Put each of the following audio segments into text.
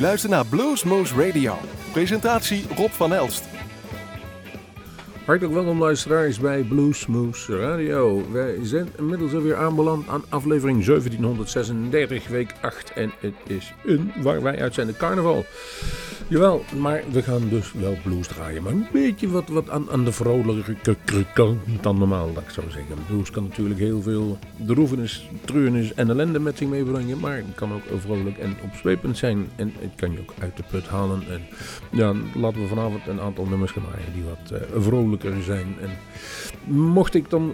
U luistert naar Bluesmoose Radio. Presentatie Rob van Elst. Hartelijk welkom luisteraars bij Bluesmoose Radio. Wij zijn inmiddels alweer aanbeland aan aflevering 1736, week 8. En het is een waar wij uitzenden carnaval. Jawel, maar we gaan dus wel blues draaien. Maar een beetje wat, wat aan, aan de vrolijke kant dan normaal, dat ik zou zeggen. Blues kan natuurlijk heel veel droevenis, treurnis en ellende met zich meebrengen. Maar het kan ook vrolijk en opzwepend zijn. En het kan je ook uit de put halen. En ja, laten we vanavond een aantal nummers gaan draaien die wat uh, vrolijker zijn. En mocht ik dan,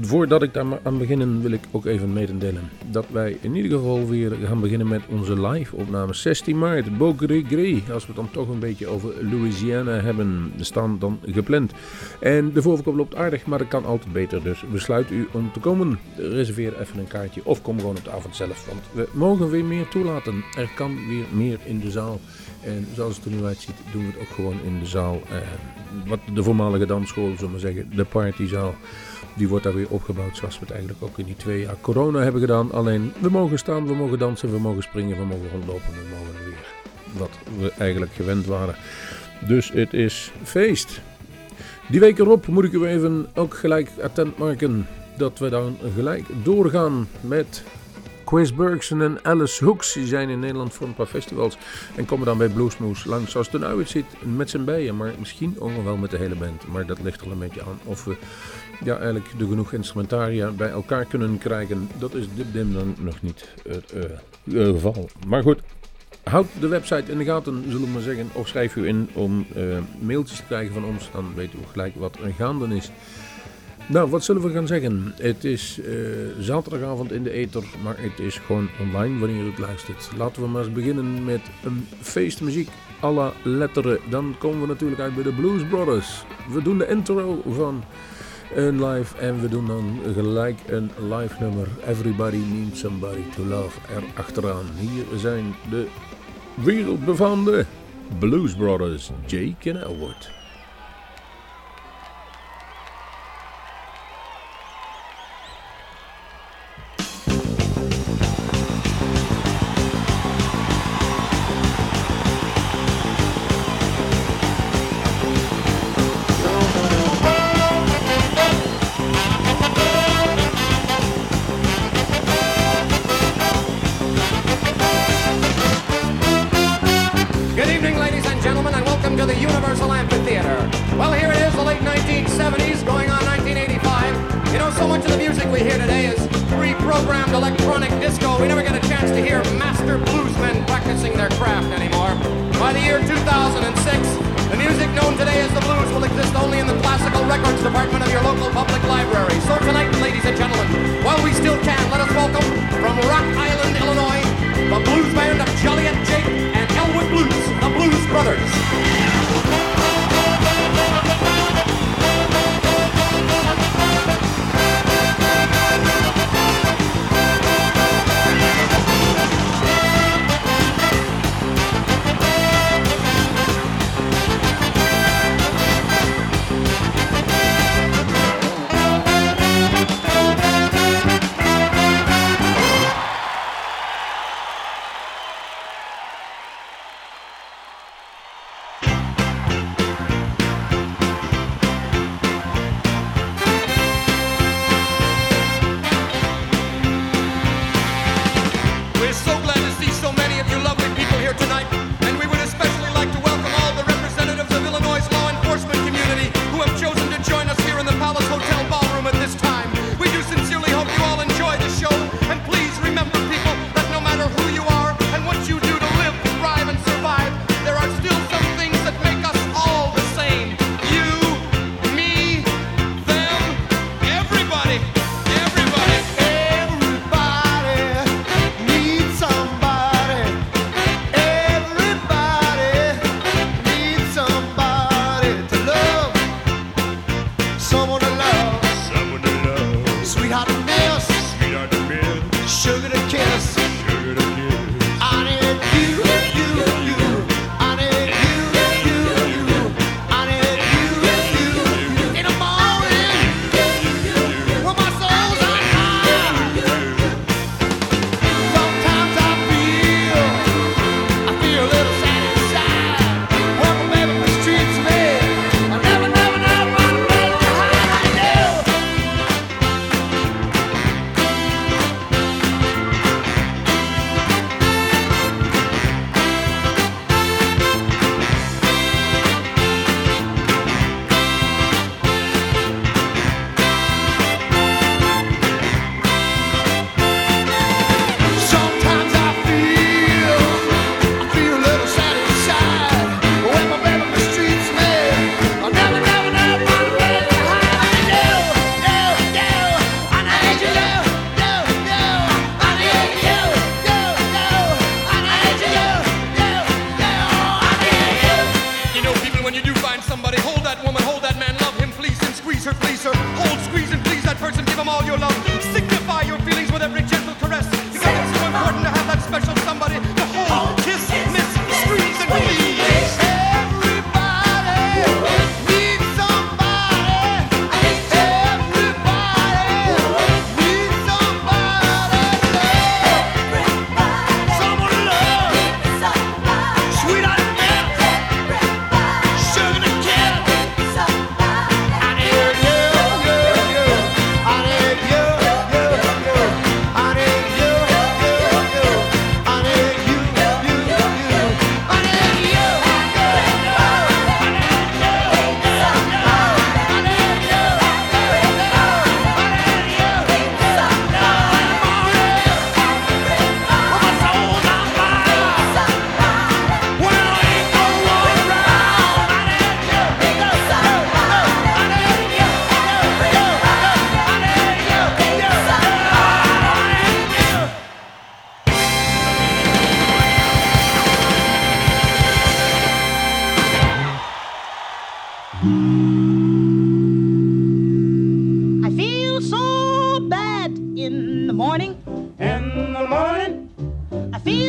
voordat ik daar aan beginnen, wil ik ook even mededelen. Dat wij in ieder geval weer gaan beginnen met onze live opname 16 maart. Beaugré als we dan toch een beetje over Louisiana hebben staan dan gepland. En de voorverkoop loopt aardig, maar dat kan altijd beter. Dus besluit u om te komen. Reserveer even een kaartje of kom gewoon op de avond zelf. Want we mogen weer meer toelaten. Er kan weer meer in de zaal. En zoals het er nu uitziet, doen we het ook gewoon in de zaal. Eh, wat de voormalige dansschool, zullen we zeggen, de partyzaal. Die wordt daar weer opgebouwd zoals we het eigenlijk ook in die twee jaar corona hebben gedaan. Alleen we mogen staan, we mogen dansen, we mogen springen, we mogen rondlopen, we mogen weer wat we eigenlijk gewend waren. Dus het is feest. Die week erop moet ik u even ook gelijk attent maken dat we dan gelijk doorgaan met Chris Bergson en Alice Hooks. Die zijn in Nederland voor een paar festivals en komen dan bij Bluesmoose langs zoals het nu uitziet met z'n bijen. Maar misschien ook wel met de hele band. Maar dat ligt er een beetje aan of we ja, eigenlijk de genoeg instrumentaria bij elkaar kunnen krijgen. Dat is dit dim dan nog niet het uh, geval. Maar goed, Houd de website in de gaten, zullen we maar zeggen. Of schrijf u in om uh, mailtjes te krijgen van ons. Dan weten we gelijk wat er gaande is. Nou, wat zullen we gaan zeggen? Het is uh, zaterdagavond in de ether, maar het is gewoon online wanneer u het luistert. Laten we maar eens beginnen met een feestmuziek à la letteren. Dan komen we natuurlijk uit bij de Blues Brothers. We doen de intro van een live en we doen dan gelijk een live nummer. Everybody needs somebody to love er achteraan. Hier zijn de wereldbefaamde Blues Brothers, Jake en Elwood.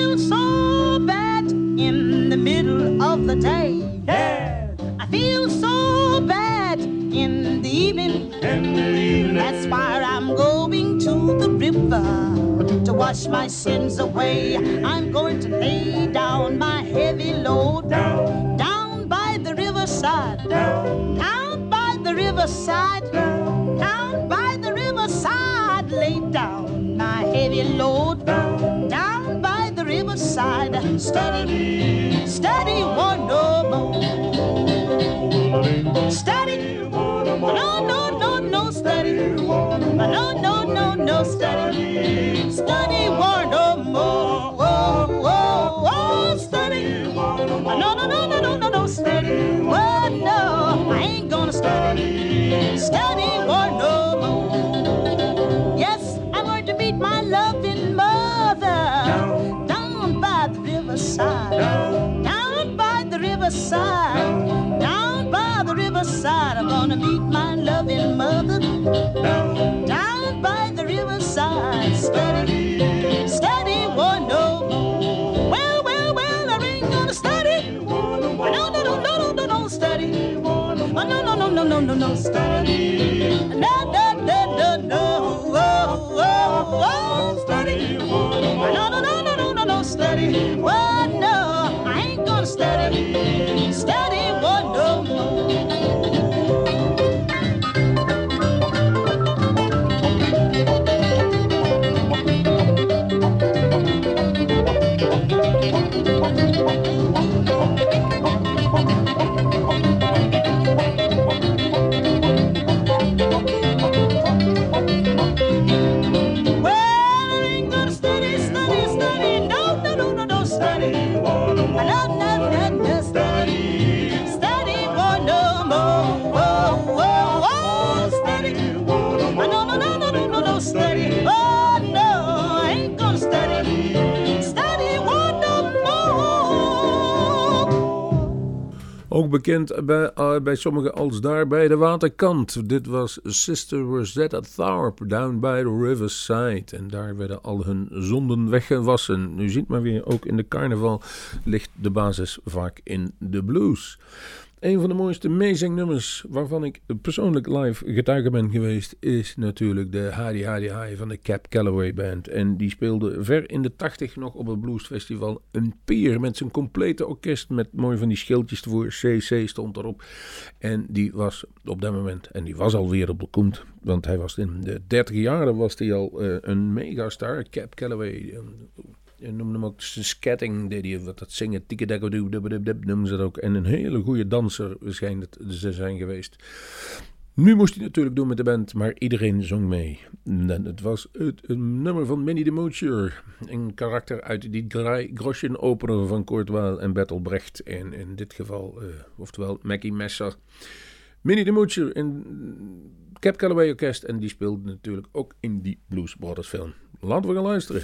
feel so bad in the middle of the day. Yeah. I feel so bad in the evening. In the evening. That's why I'm going to the river to wash my sins away. I'm going to lay down my heavy load down, down by the riverside. Down, down by the riverside. Down, down by the riverside. Lay down my heavy load riverside. Steady, steady, one no more. Steady, no, no, no, no, steady. No, no, no, no, steady. Steady, one no more. Whoa, whoa, whoa, steady. No, no, no, no, no, no, no, steady. Whoa, no, I ain't gonna steady. Steady, one no more. Riverside. Down by the riverside. I'm gonna meet my loving mother down by the riverside. Steady, steady, one no. Well, well, well, I ain't gonna study. No, no, no, no, no, no, study. Oh, no, no, no, no, no, no, no, study. Study. Study bekend bij, eh, bij sommigen als daar bij de waterkant. Dit was Sister Rosetta Tharpe down by the riverside. En daar werden al hun zonden weggewassen. U ziet maar weer, ook in de carnaval ligt de basis vaak in de blues. Een van de mooiste meezingnummers waarvan ik persoonlijk live getuige ben geweest, is natuurlijk de Hadi Hadi High van de Cap Calloway Band. En die speelde ver in de tachtig nog op het bluesfestival een pier met zijn complete orkest met mooi van die schildjes ervoor. CC stond erop. En die was op dat moment, en die was al wereldberoemd, want hij was in de 30 jaren was hij al eh, een megastar, Cap Calloway. Je noemde hem ook de scatting, deed hij wat dat zingen, tikkedekkedubdubdub noemen ze dat ook. En een hele goede danser het ze zijn geweest. Nu moest hij natuurlijk doen met de band, maar iedereen zong mee. En het was het, een nummer van Minnie de Moocher. Een karakter uit die Drei Groschen opener van Weill en Bertolt Brecht. En in dit geval, eh, oftewel Mackie Messer. Minnie de Moocher in Cap Calloway Orkest. En die speelde natuurlijk ook in die Blues Brothers film. Laten we gaan luisteren.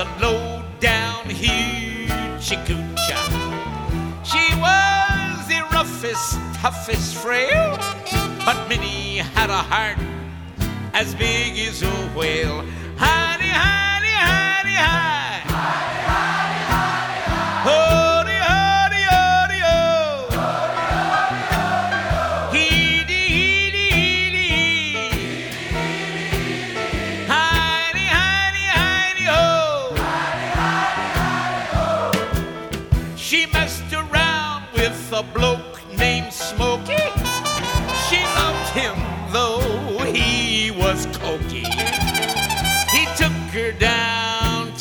a low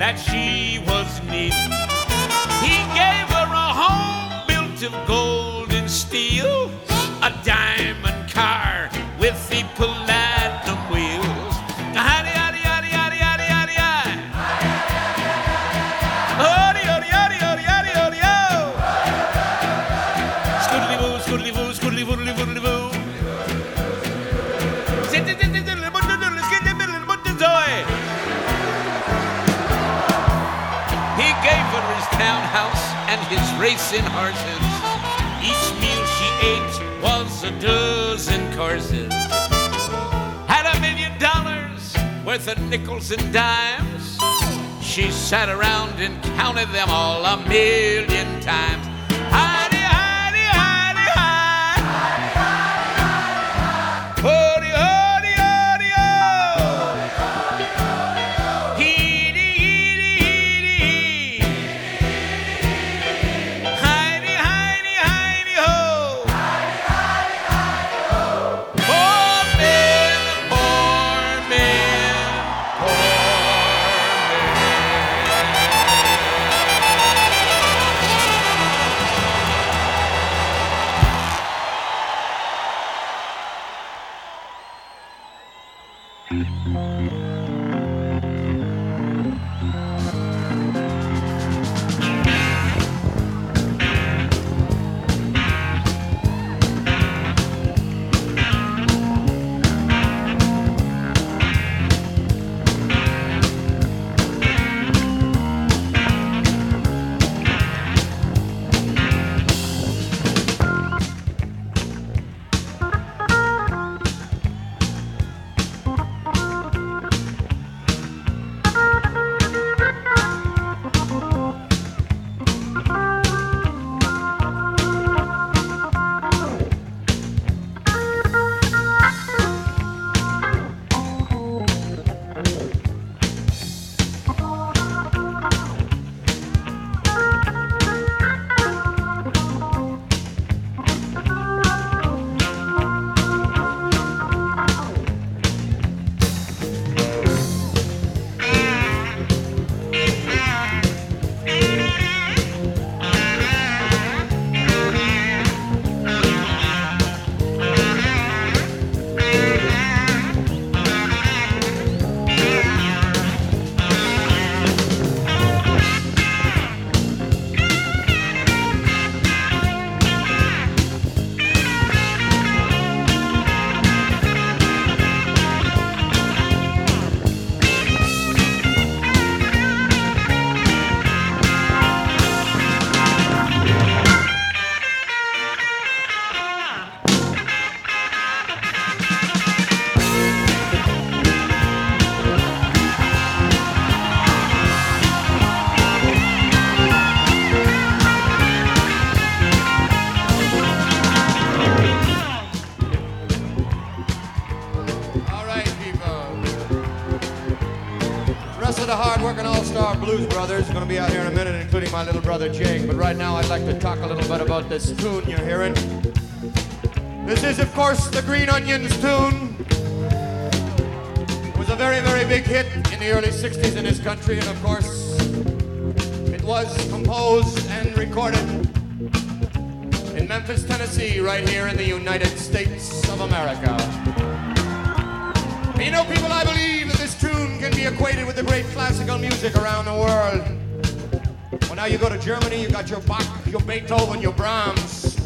that she was needing. He gave her a home built of gold racing horses. Each meal she ate was a dozen courses. Had a million dollars worth of nickels and dimes. She sat around and counted them all a million times. My little brother Jake. But right now, I'd like to talk a little bit about this tune you're hearing. This is, of course, the Green Onions tune. It was a very, very big hit in the early 60s in this country, and of course, it was composed and recorded in Memphis, Tennessee, right here in the United States of America. And you know, people, I believe that this tune can be equated with the great classical music around the world. Now you go to Germany, you got your Bach, your Beethoven, your Brahms.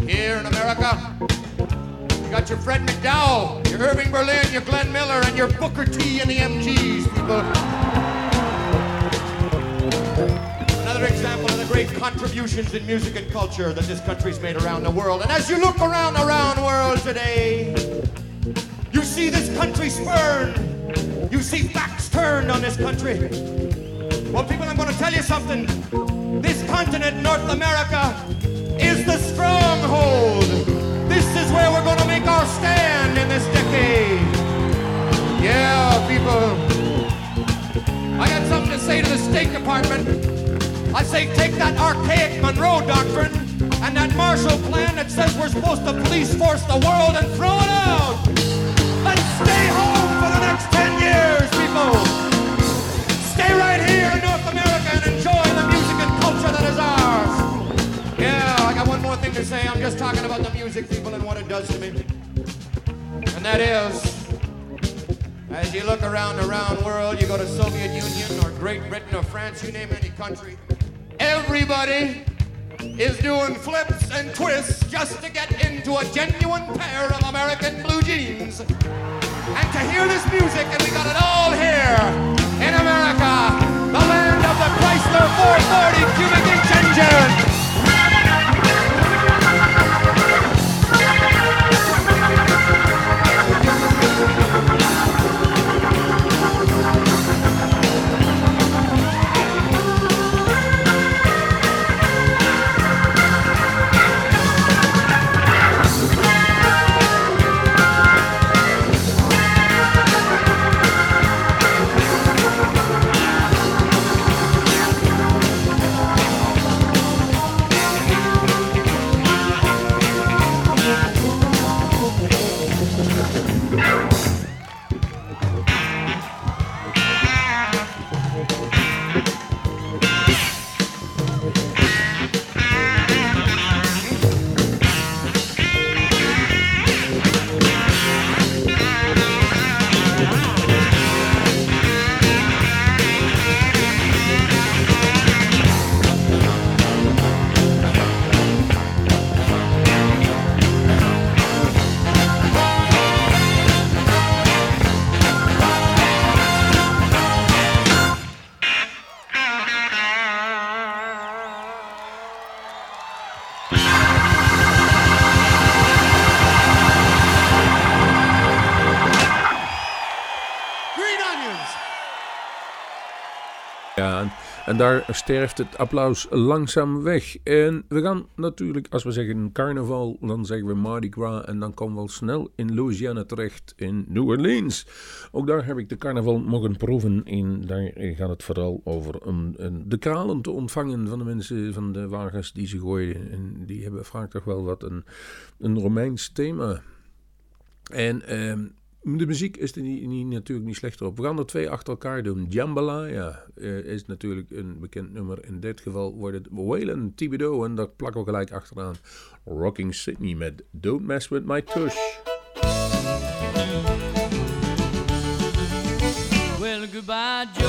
Here in America, you got your Fred McDowell, your Irving Berlin, your Glenn Miller, and your Booker T and the MGs, people. Another example of the great contributions in music and culture that this country's made around the world. And as you look around the round world today, you see this country spurned. You see facts turned on this country. Well, people, I'm going to tell you something. This continent, North America, is the stronghold. This is where we're going to make our stand in this decade. Yeah, people. I got something to say to the State Department. I say take that archaic Monroe Doctrine and that Marshall Plan that says we're supposed to police force the world and throw it out. Let's Stay home for the next 10 years, people. To say. I'm just talking about the music, people, and what it does to me. And that is, as you look around the round world, you go to Soviet Union or Great Britain or France, you name any country, everybody is doing flips and twists just to get into a genuine pair of American blue jeans. And to hear this music, and we got it all here in America, en, daar sterft het applaus langzaam weg. En we gaan natuurlijk, als we zeggen carnaval, dan zeggen we Mardi Gras. En dan komen we al snel in Louisiana terecht, in New Orleans. Ook daar heb ik de carnaval mogen proeven. En daar gaat het vooral over een- de kralen te ontvangen van de mensen, van de wagens die ze gooien. En die hebben vaak toch wel wat een, een Romeins thema. En ehm, de muziek is er niet, niet, natuurlijk niet slechter op. We gaan er twee achter elkaar doen. Jambalaya eh, is natuurlijk een bekend nummer. In dit geval wordt het Waylon Thibodeau. En daar plakken we gelijk achteraan. Rocking Sydney met Don't Mess With My Tush. Well, goodbye,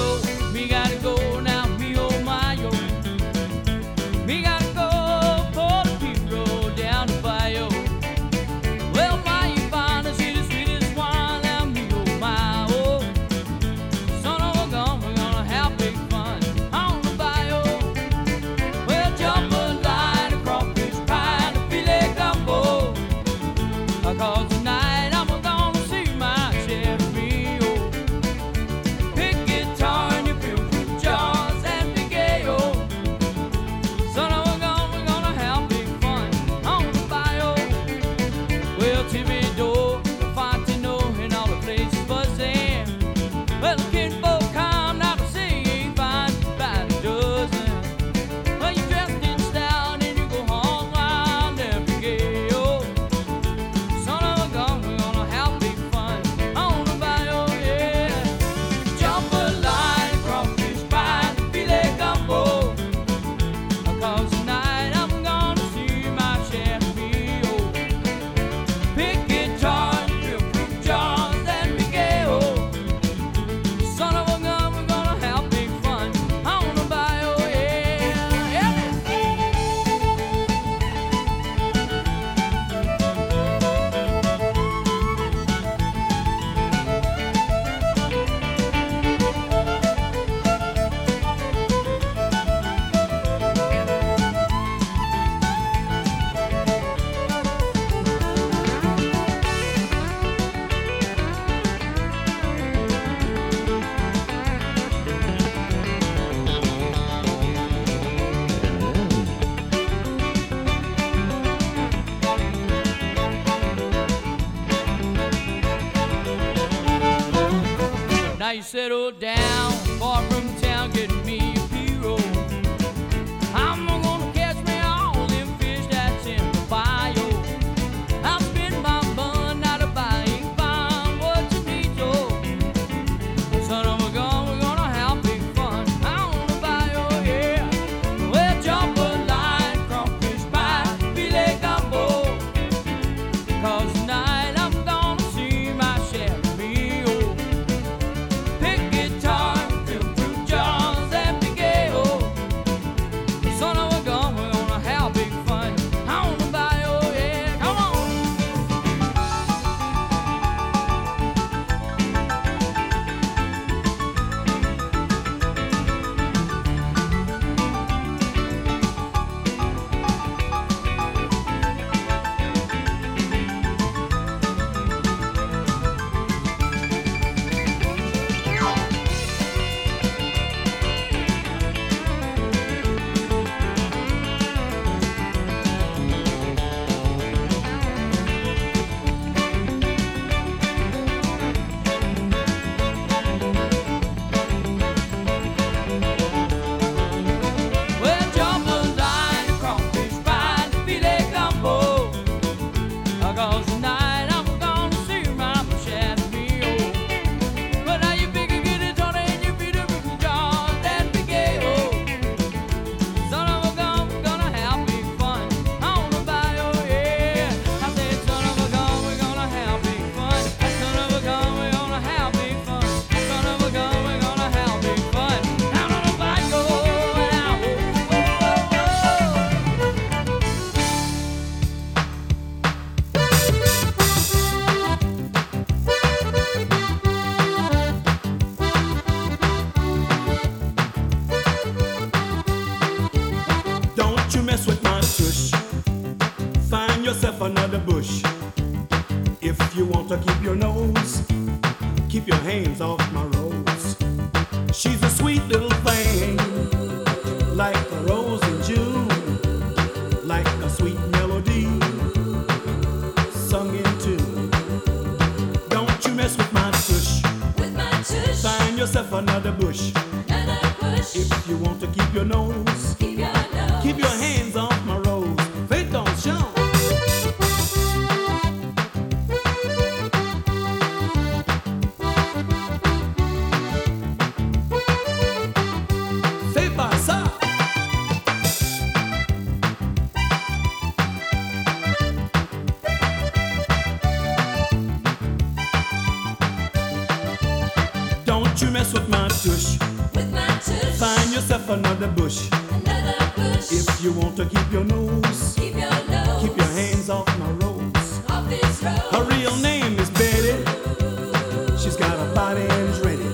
bush. Another bush. If you want to keep your nose, keep your, nose. Keep your hands off my rose. Off this rose. Her real name is Betty. Ooh. She's got a body and is ready.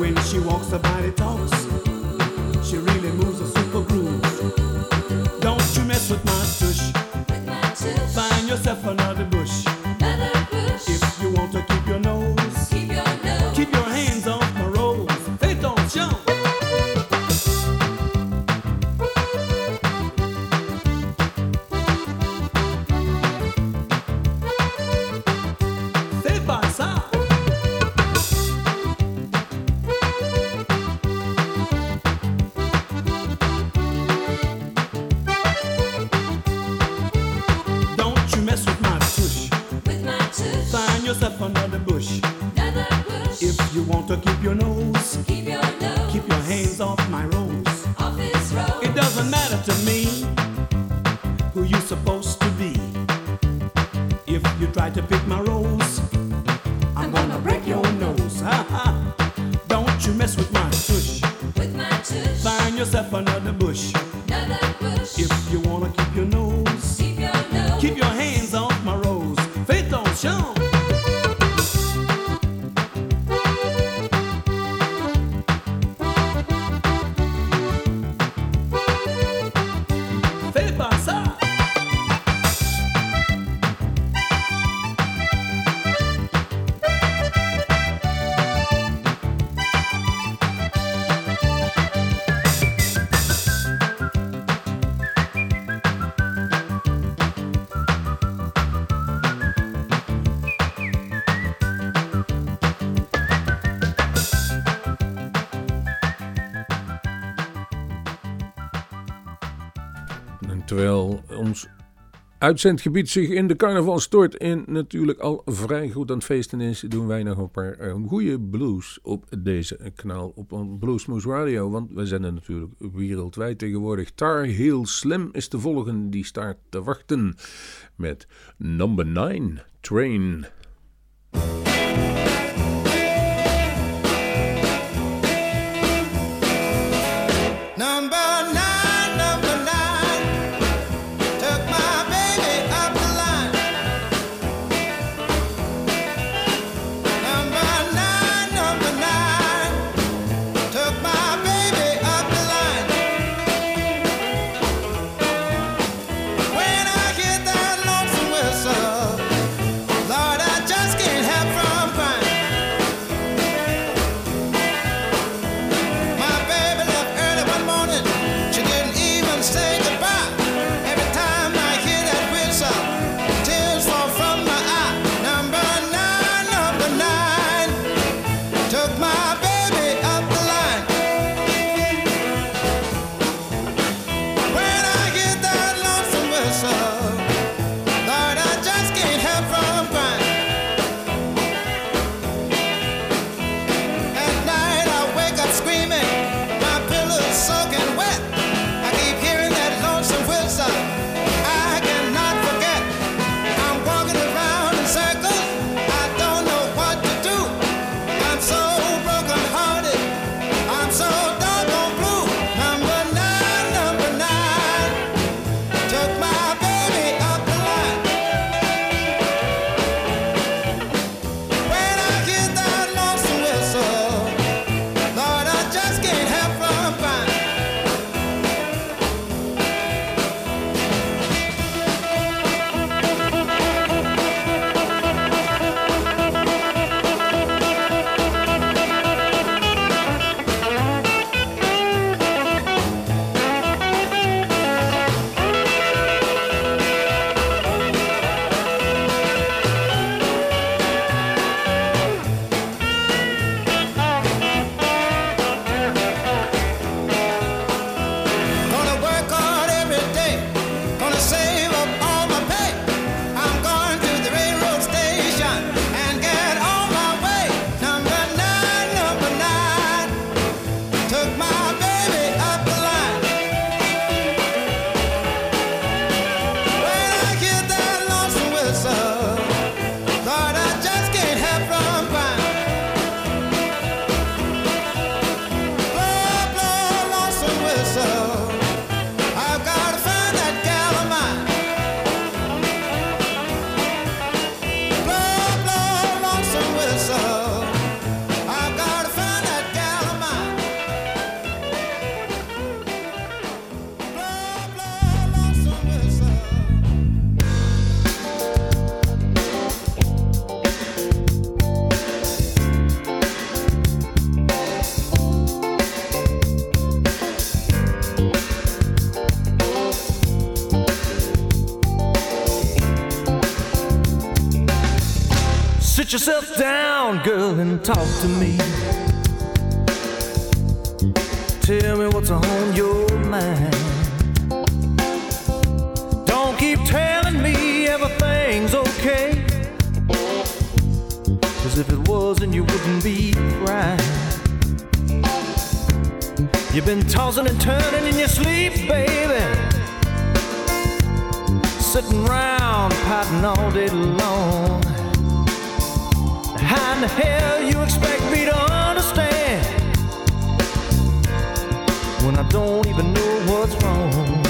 When she walks, her body talks. She really moves a super groove. Don't you mess with my tush. With my tush. Bye. terwijl ons uitzendgebied zich in de carnaval stort en natuurlijk al vrij goed aan het feesten is, doen wij nog een paar eh, goede blues op deze kanaal, op Bluesmoes Radio. Want wij zijn er natuurlijk wereldwijd tegenwoordig. Tar Heel Slim is te volgen. die staat te wachten met Number 9 Train. Yourself down, girl, and talk to me. Tell me what's on your mind. Don't keep telling me everything's okay. Cause if it wasn't, you wouldn't be crying. You've been tossing and turning in your sleep, baby. Sitting round potting all day long. How in the hell you expect me to understand when I don't even know what's wrong?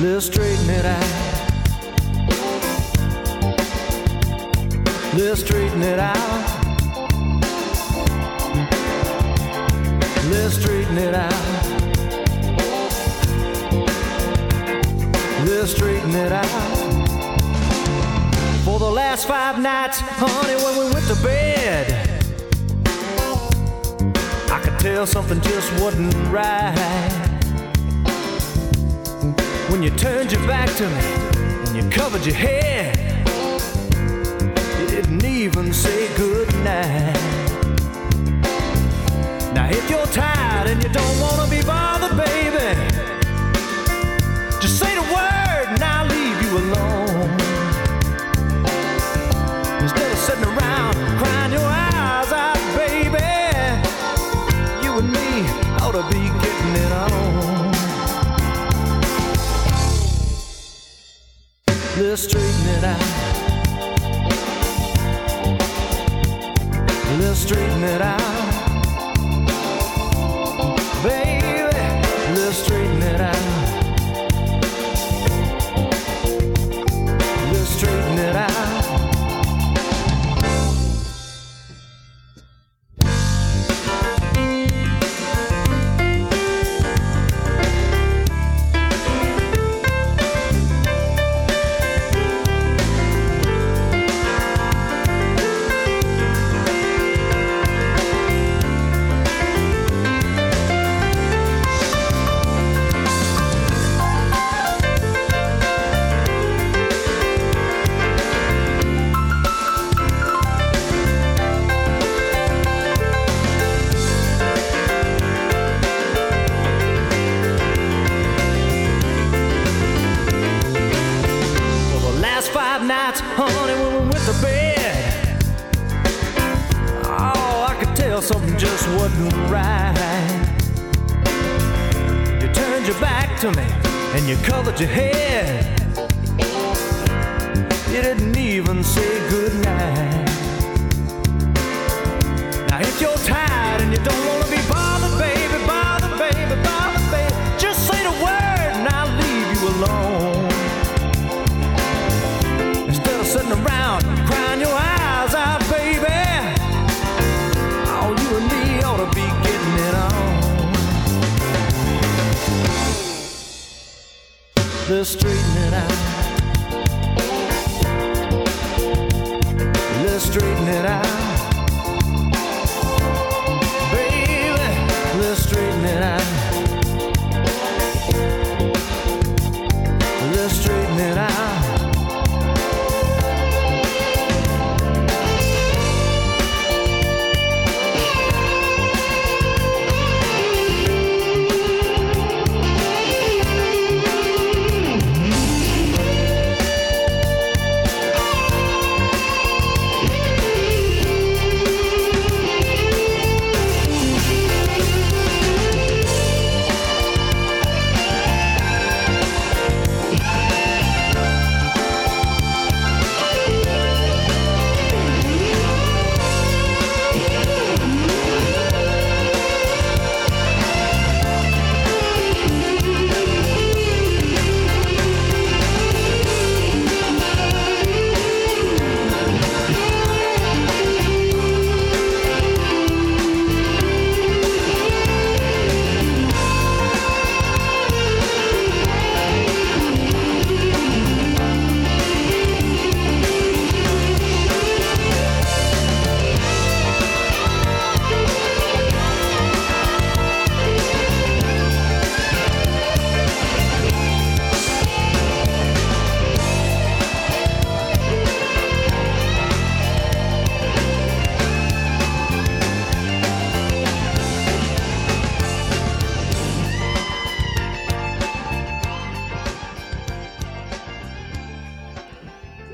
Let's straighten it out. Let's straighten it out. Let's straighten it out. Let's straighten it out. The last five nights, honey, when we went to bed, I could tell something just wasn't right. When you turned your back to me and you covered your head, you didn't even say goodnight. Now, if you're tired and you don't wanna be bothered, be getting it on. Let's straighten it out. Let's straighten it out. the street that I, the street that out.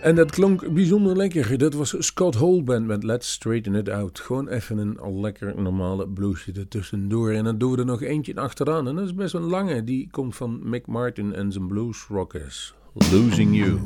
En dat klonk bijzonder lekker. Dat was Scott Hall Band met Let's Straighten It Out. Gewoon even een lekker normale bluesje ertussendoor. En dan doen we er nog eentje achteraan. En dat is best een lange. Die komt van Mick Martin en zijn Blues Rockers. Losing You.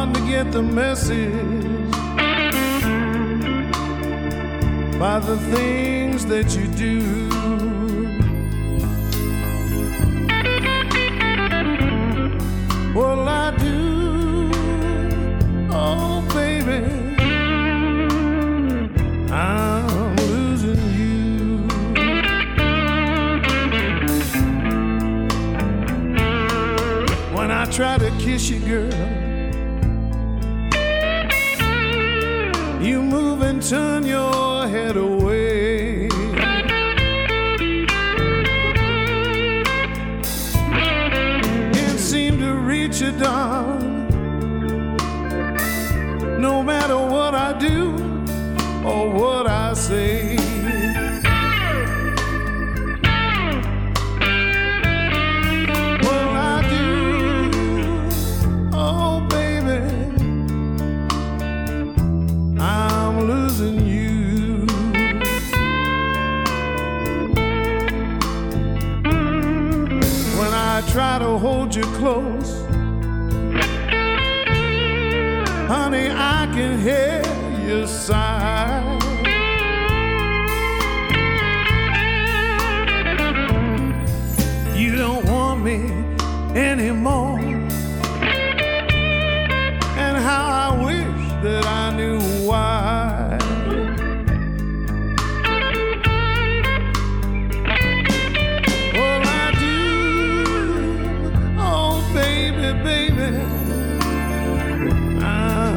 I'm to get the message by the things that you do. Well, I do. Oh, baby. I'm losing you. When I try to kiss you, girl, turn your head away. Can't seem to reach you down. Baby. I'm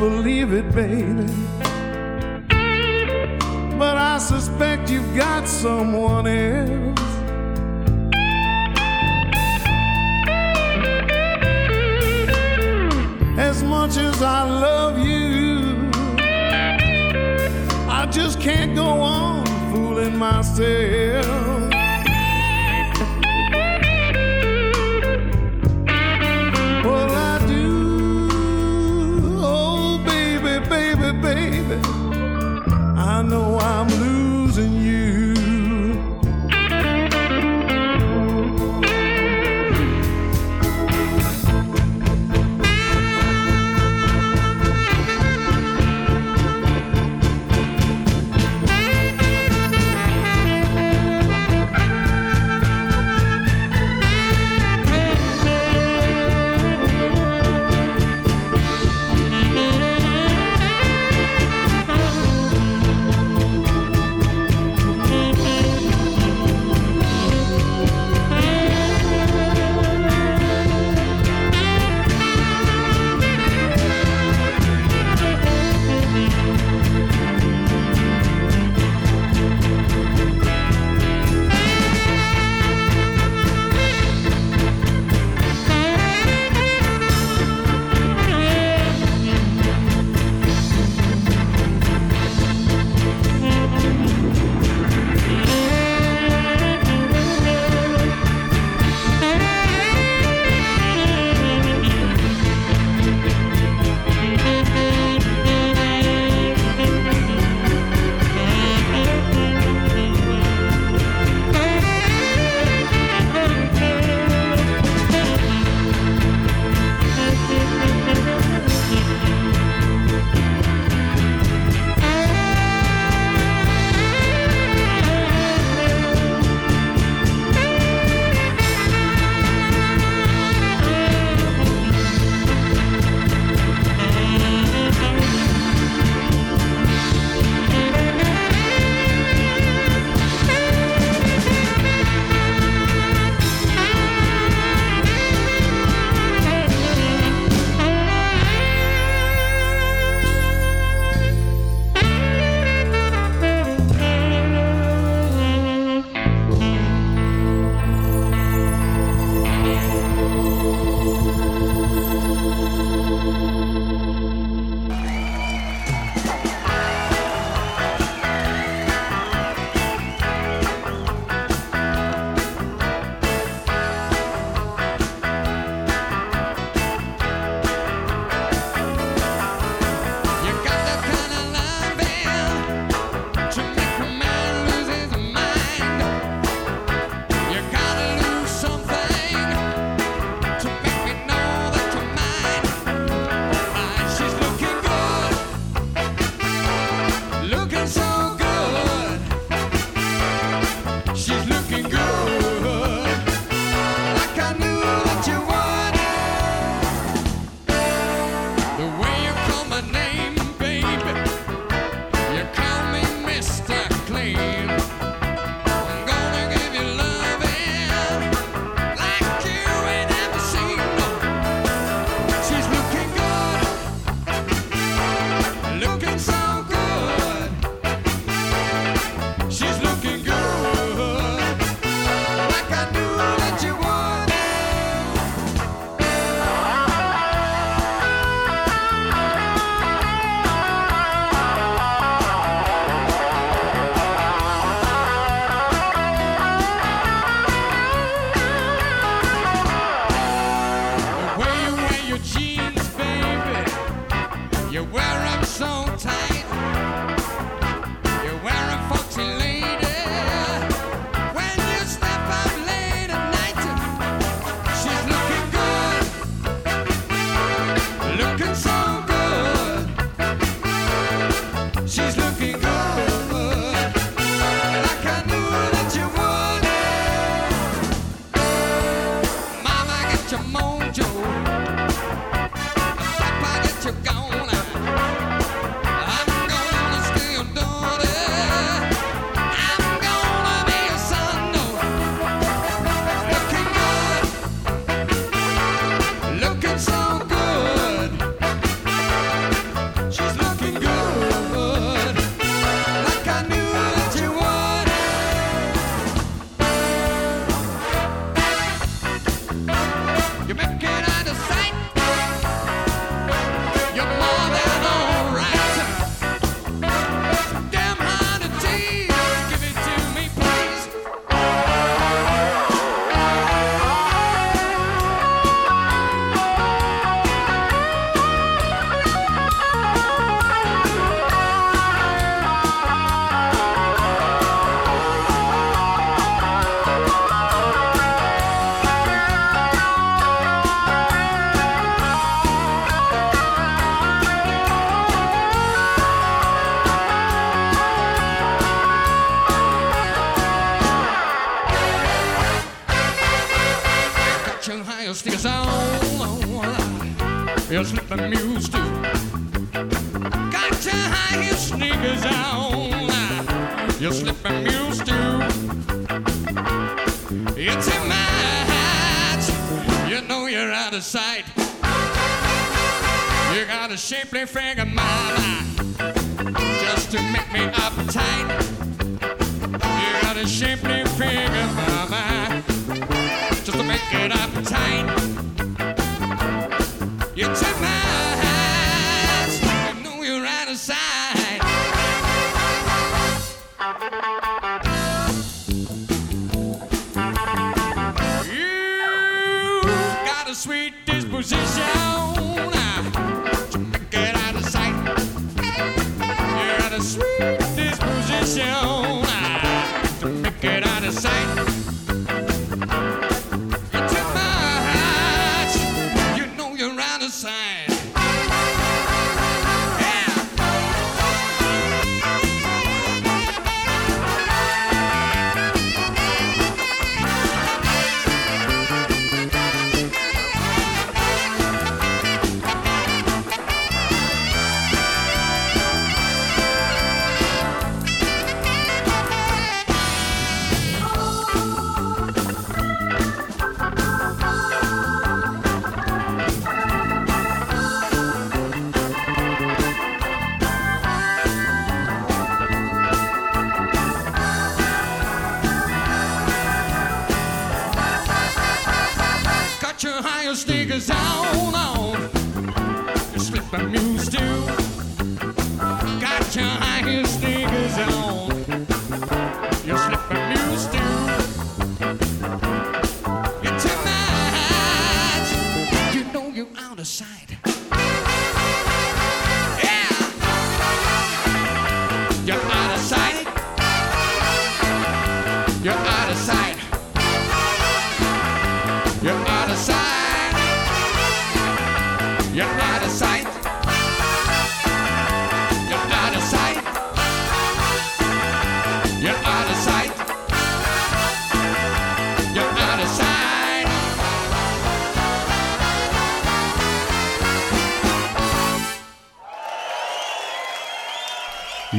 believe it, baby. But I suspect you've got someone else. As much as I love you, I just can't go on fooling myself.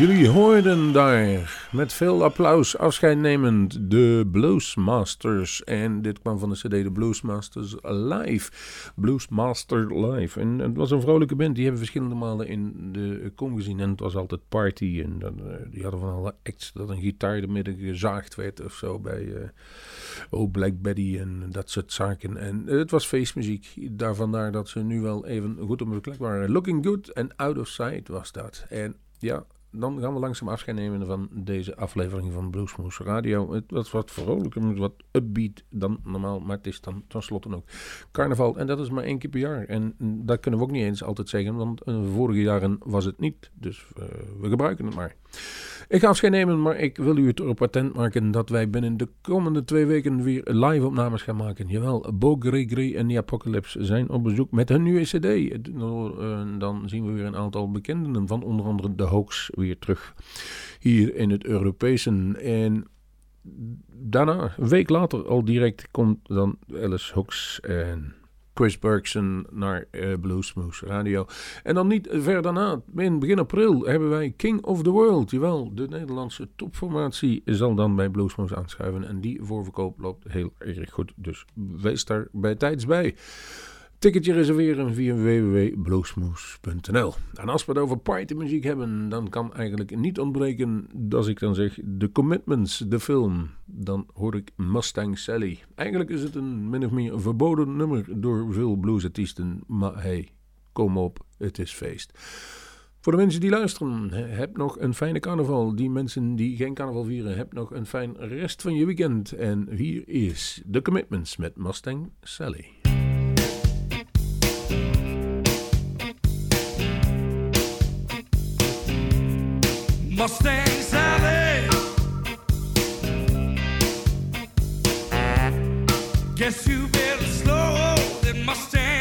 Jullie hoorden daar met veel applaus afscheid nemend de Bluesmasters. En dit kwam van de CD de Bluesmasters Live. Bluesmaster Live. En het was een vrolijke band. Die hebben verschillende malen in de kom gezien. En het was altijd party. En dan, eh, die hadden van alle acts dat een gitaar er midden gezaagd werd of zo bij eh Oh Black Betty en dat soort zaken. En eh, het was feestmuziek. Daar vandaar dat ze nu wel even goed op hun plek waren. Looking Good and Out of Sight was dat. En ja, dan gaan we langzaam afscheid nemen van deze aflevering van Bluesmoose Radio. Het was wat vrolijker, wat upbeat dan normaal, maar het is dan tenslotte ook carnaval. En dat is maar één keer per jaar. En dat kunnen we ook niet eens altijd zeggen, want uh, vorige jaren was het niet. Dus uh, we gebruiken het maar. Ik ga afscheid nemen, maar ik wil u het erop attent maken dat wij binnen de komende twee weken weer live opnames gaan maken. Jawel, Bo Gregory en The Apocalypse zijn op bezoek met hun nieuwe cd. Uh, dan zien we weer een aantal bekenden van onder andere de Hoax weer terug hier in het Europese. En daarna, een week later al direct, komt dan Alice Hoax en Chris Bergson naar uh, Bluesmoose Radio. En dan niet ver daarna, in begin april, hebben wij King of the World. Jawel, de Nederlandse topformatie zal dan bij Bluesmoose aanschuiven. En die voorverkoop loopt heel erg goed. Dus wees daar bij tijds bij. Ticketje reserveren via www.bluesmoose.nl. En als we het over partymuziek hebben, dan kan eigenlijk niet ontbreken, als ik dan zeg, The Commitments, de film. Dan hoor ik Mustang Sally. Eigenlijk is het een min of meer verboden nummer door veel bluesartiesten, maar hey, kom op, het is feest. Voor de mensen die luisteren, heb nog een fijne carnaval. Die mensen die geen carnaval vieren, heb nog een fijn rest van je weekend. En hier is The Commitments met Mustang Sally. Mustang Sally. Guess you better slow that Mustang